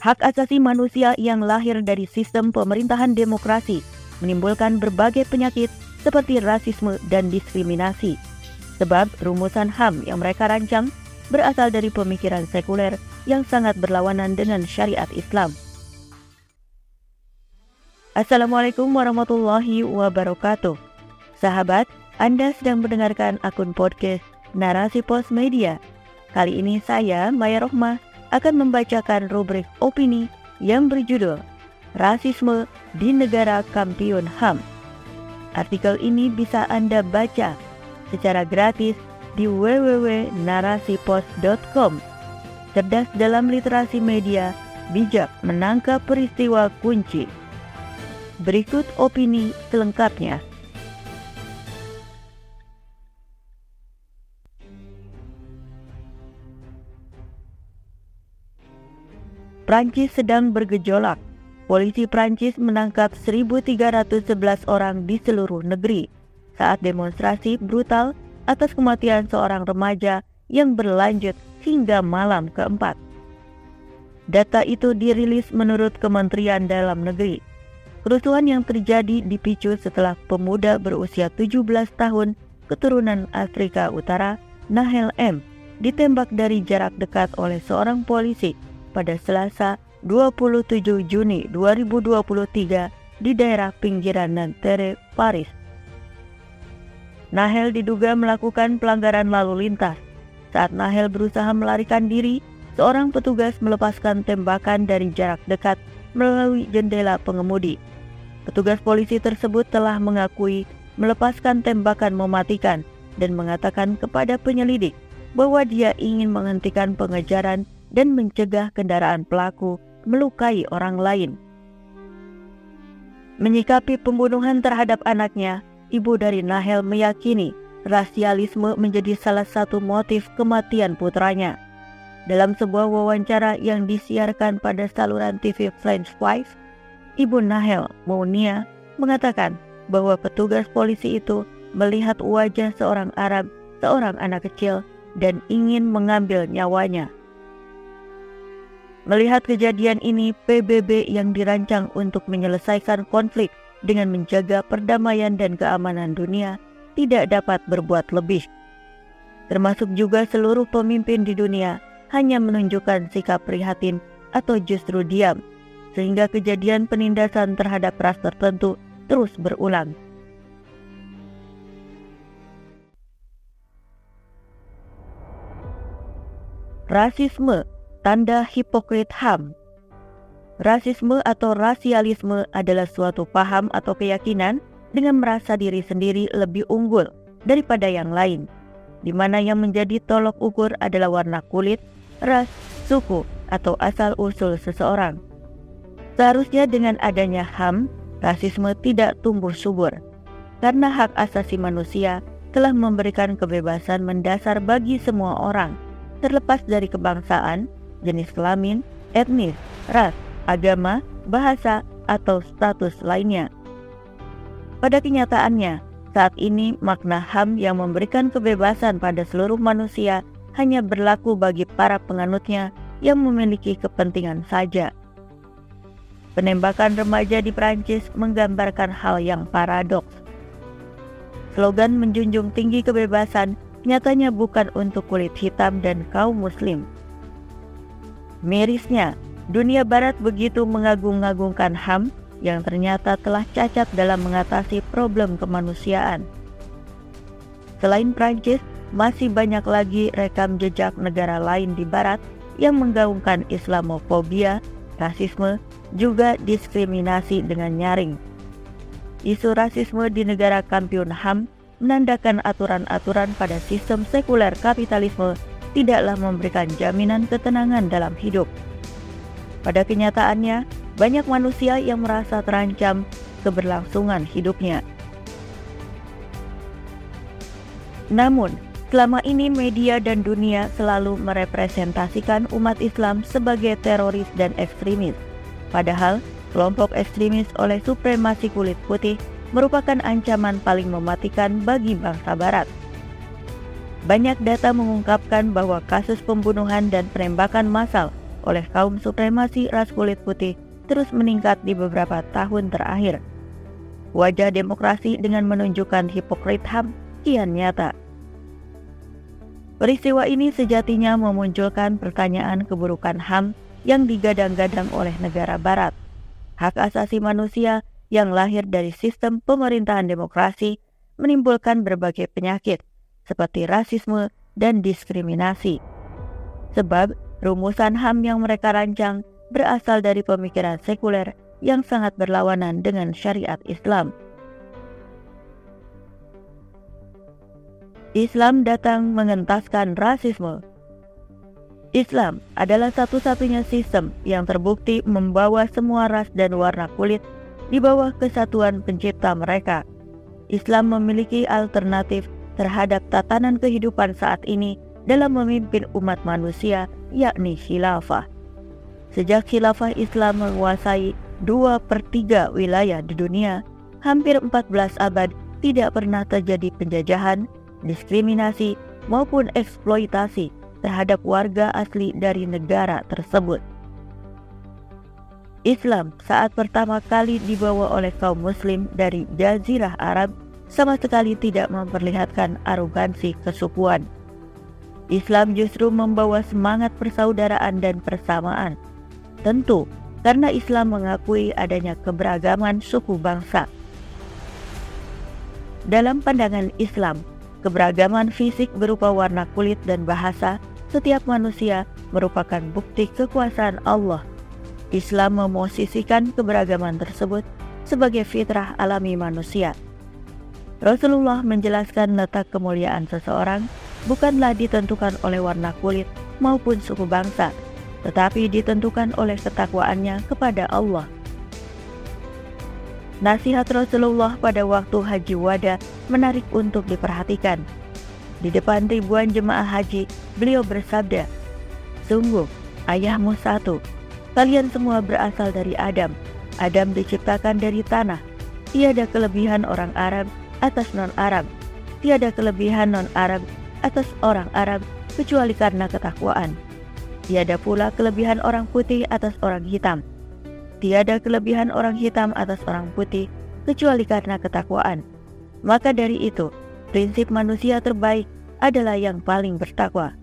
Hak asasi manusia yang lahir dari sistem pemerintahan demokrasi menimbulkan berbagai penyakit seperti rasisme dan diskriminasi. Sebab rumusan HAM yang mereka rancang berasal dari pemikiran sekuler yang sangat berlawanan dengan syariat Islam. Assalamualaikum warahmatullahi wabarakatuh. Sahabat, Anda sedang mendengarkan akun podcast Narasi Pos Media. Kali ini saya, Maya Rohmah, akan membacakan rubrik opini yang berjudul Rasisme di Negara Kampiun HAM. Artikel ini bisa Anda baca secara gratis di www.narasipos.com. Cerdas dalam literasi media, bijak menangkap peristiwa kunci. Berikut opini selengkapnya. Prancis sedang bergejolak. Polisi Prancis menangkap 1.311 orang di seluruh negeri saat demonstrasi brutal atas kematian seorang remaja yang berlanjut hingga malam keempat. Data itu dirilis menurut Kementerian Dalam Negeri. Kerusuhan yang terjadi dipicu setelah pemuda berusia 17 tahun keturunan Afrika Utara, Nahel M, ditembak dari jarak dekat oleh seorang polisi pada Selasa 27 Juni 2023 di daerah pinggiran Nanterre, Paris. Nahel diduga melakukan pelanggaran lalu lintas. Saat Nahel berusaha melarikan diri, seorang petugas melepaskan tembakan dari jarak dekat melalui jendela pengemudi. Petugas polisi tersebut telah mengakui melepaskan tembakan mematikan dan mengatakan kepada penyelidik bahwa dia ingin menghentikan pengejaran dan mencegah kendaraan pelaku melukai orang lain. Menyikapi pembunuhan terhadap anaknya, ibu dari Nahel meyakini rasialisme menjadi salah satu motif kematian putranya. Dalam sebuah wawancara yang disiarkan pada saluran TV French Wife, ibu Nahel, Mounia, mengatakan bahwa petugas polisi itu melihat wajah seorang Arab, seorang anak kecil, dan ingin mengambil nyawanya. Melihat kejadian ini, PBB yang dirancang untuk menyelesaikan konflik dengan menjaga perdamaian dan keamanan dunia tidak dapat berbuat lebih. Termasuk juga seluruh pemimpin di dunia hanya menunjukkan sikap prihatin atau justru diam, sehingga kejadian penindasan terhadap ras tertentu terus berulang. Rasisme Tanda hipokrit HAM Rasisme atau rasialisme adalah suatu paham atau keyakinan dengan merasa diri sendiri lebih unggul daripada yang lain, di mana yang menjadi tolok ukur adalah warna kulit, ras, suku, atau asal-usul seseorang. Seharusnya dengan adanya HAM, rasisme tidak tumbuh subur, karena hak asasi manusia telah memberikan kebebasan mendasar bagi semua orang, terlepas dari kebangsaan, jenis kelamin, etnis, ras, agama, bahasa, atau status lainnya. Pada kenyataannya, saat ini makna HAM yang memberikan kebebasan pada seluruh manusia hanya berlaku bagi para penganutnya yang memiliki kepentingan saja. Penembakan remaja di Prancis menggambarkan hal yang paradoks. Slogan menjunjung tinggi kebebasan nyatanya bukan untuk kulit hitam dan kaum muslim, Mirisnya, dunia barat begitu mengagung-agungkan HAM yang ternyata telah cacat dalam mengatasi problem kemanusiaan. Selain Prancis, masih banyak lagi rekam jejak negara lain di barat yang menggaungkan Islamofobia, rasisme, juga diskriminasi dengan nyaring. Isu rasisme di negara kampiun HAM menandakan aturan-aturan pada sistem sekuler kapitalisme tidaklah memberikan jaminan ketenangan dalam hidup. Pada kenyataannya, banyak manusia yang merasa terancam keberlangsungan hidupnya. Namun, selama ini media dan dunia selalu merepresentasikan umat Islam sebagai teroris dan ekstremis. Padahal, kelompok ekstremis oleh supremasi kulit putih merupakan ancaman paling mematikan bagi bangsa barat. Banyak data mengungkapkan bahwa kasus pembunuhan dan penembakan massal oleh kaum supremasi ras kulit putih terus meningkat di beberapa tahun terakhir. Wajah demokrasi dengan menunjukkan hipokrit HAM kian nyata. Peristiwa ini sejatinya memunculkan pertanyaan keburukan HAM yang digadang-gadang oleh negara barat. Hak asasi manusia yang lahir dari sistem pemerintahan demokrasi menimbulkan berbagai penyakit seperti rasisme dan diskriminasi. Sebab rumusan HAM yang mereka rancang berasal dari pemikiran sekuler yang sangat berlawanan dengan syariat Islam. Islam datang mengentaskan rasisme. Islam adalah satu-satunya sistem yang terbukti membawa semua ras dan warna kulit di bawah kesatuan pencipta mereka Islam memiliki alternatif terhadap tatanan kehidupan saat ini dalam memimpin umat manusia, yakni khilafah. Sejak khilafah Islam menguasai dua per 3 wilayah di dunia, hampir 14 abad tidak pernah terjadi penjajahan, diskriminasi, maupun eksploitasi terhadap warga asli dari negara tersebut. Islam saat pertama kali dibawa oleh kaum muslim dari Jazirah Arab sama sekali tidak memperlihatkan arogansi kesukuan. Islam justru membawa semangat persaudaraan dan persamaan. Tentu, karena Islam mengakui adanya keberagaman suku bangsa. Dalam pandangan Islam, keberagaman fisik berupa warna kulit dan bahasa setiap manusia merupakan bukti kekuasaan Allah Islam memosisikan keberagaman tersebut sebagai fitrah alami manusia. Rasulullah menjelaskan letak kemuliaan seseorang bukanlah ditentukan oleh warna kulit maupun suku bangsa, tetapi ditentukan oleh ketakwaannya kepada Allah. Nasihat Rasulullah pada waktu haji wada menarik untuk diperhatikan. Di depan ribuan jemaah haji, beliau bersabda, Sungguh, ayahmu satu, Kalian semua berasal dari Adam. Adam diciptakan dari tanah. Tiada kelebihan orang Arab atas non-Arab. Tiada kelebihan non-Arab atas orang Arab kecuali karena ketakwaan. Tiada pula kelebihan orang putih atas orang hitam. Tiada kelebihan orang hitam atas orang putih kecuali karena ketakwaan. Maka dari itu, prinsip manusia terbaik adalah yang paling bertakwa.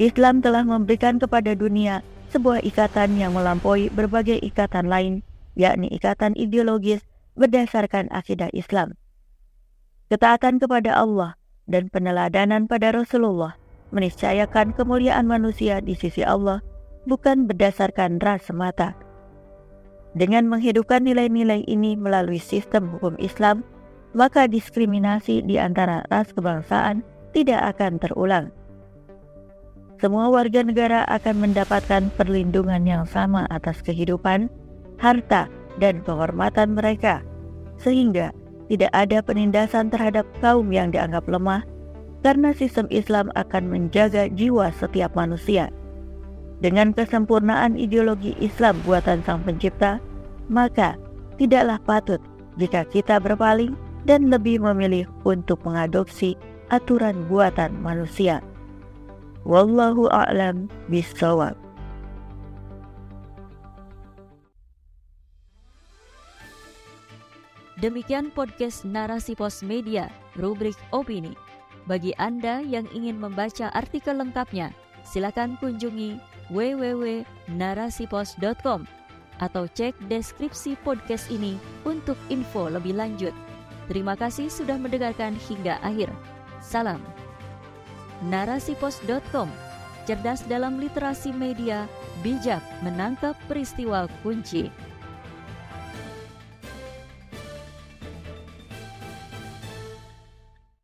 Islam telah memberikan kepada dunia sebuah ikatan yang melampaui berbagai ikatan lain, yakni ikatan ideologis berdasarkan akidah Islam. Ketaatan kepada Allah dan peneladanan pada Rasulullah meniscayakan kemuliaan manusia di sisi Allah bukan berdasarkan ras semata. Dengan menghidupkan nilai-nilai ini melalui sistem hukum Islam, maka diskriminasi di antara ras kebangsaan tidak akan terulang semua warga negara akan mendapatkan perlindungan yang sama atas kehidupan, harta, dan kehormatan mereka, sehingga tidak ada penindasan terhadap kaum yang dianggap lemah, karena sistem Islam akan menjaga jiwa setiap manusia. Dengan kesempurnaan ideologi Islam buatan Sang Pencipta, maka tidaklah patut jika kita berpaling dan lebih memilih untuk mengadopsi aturan buatan manusia. Wallahu a'lam bishawab. Demikian podcast Narasi Pos Media, rubrik opini. Bagi Anda yang ingin membaca artikel lengkapnya, silakan kunjungi www.narasipos.com atau cek deskripsi podcast ini untuk info lebih lanjut. Terima kasih sudah mendengarkan hingga akhir. Salam narasipos.com, cerdas dalam literasi media, bijak menangkap peristiwa kunci.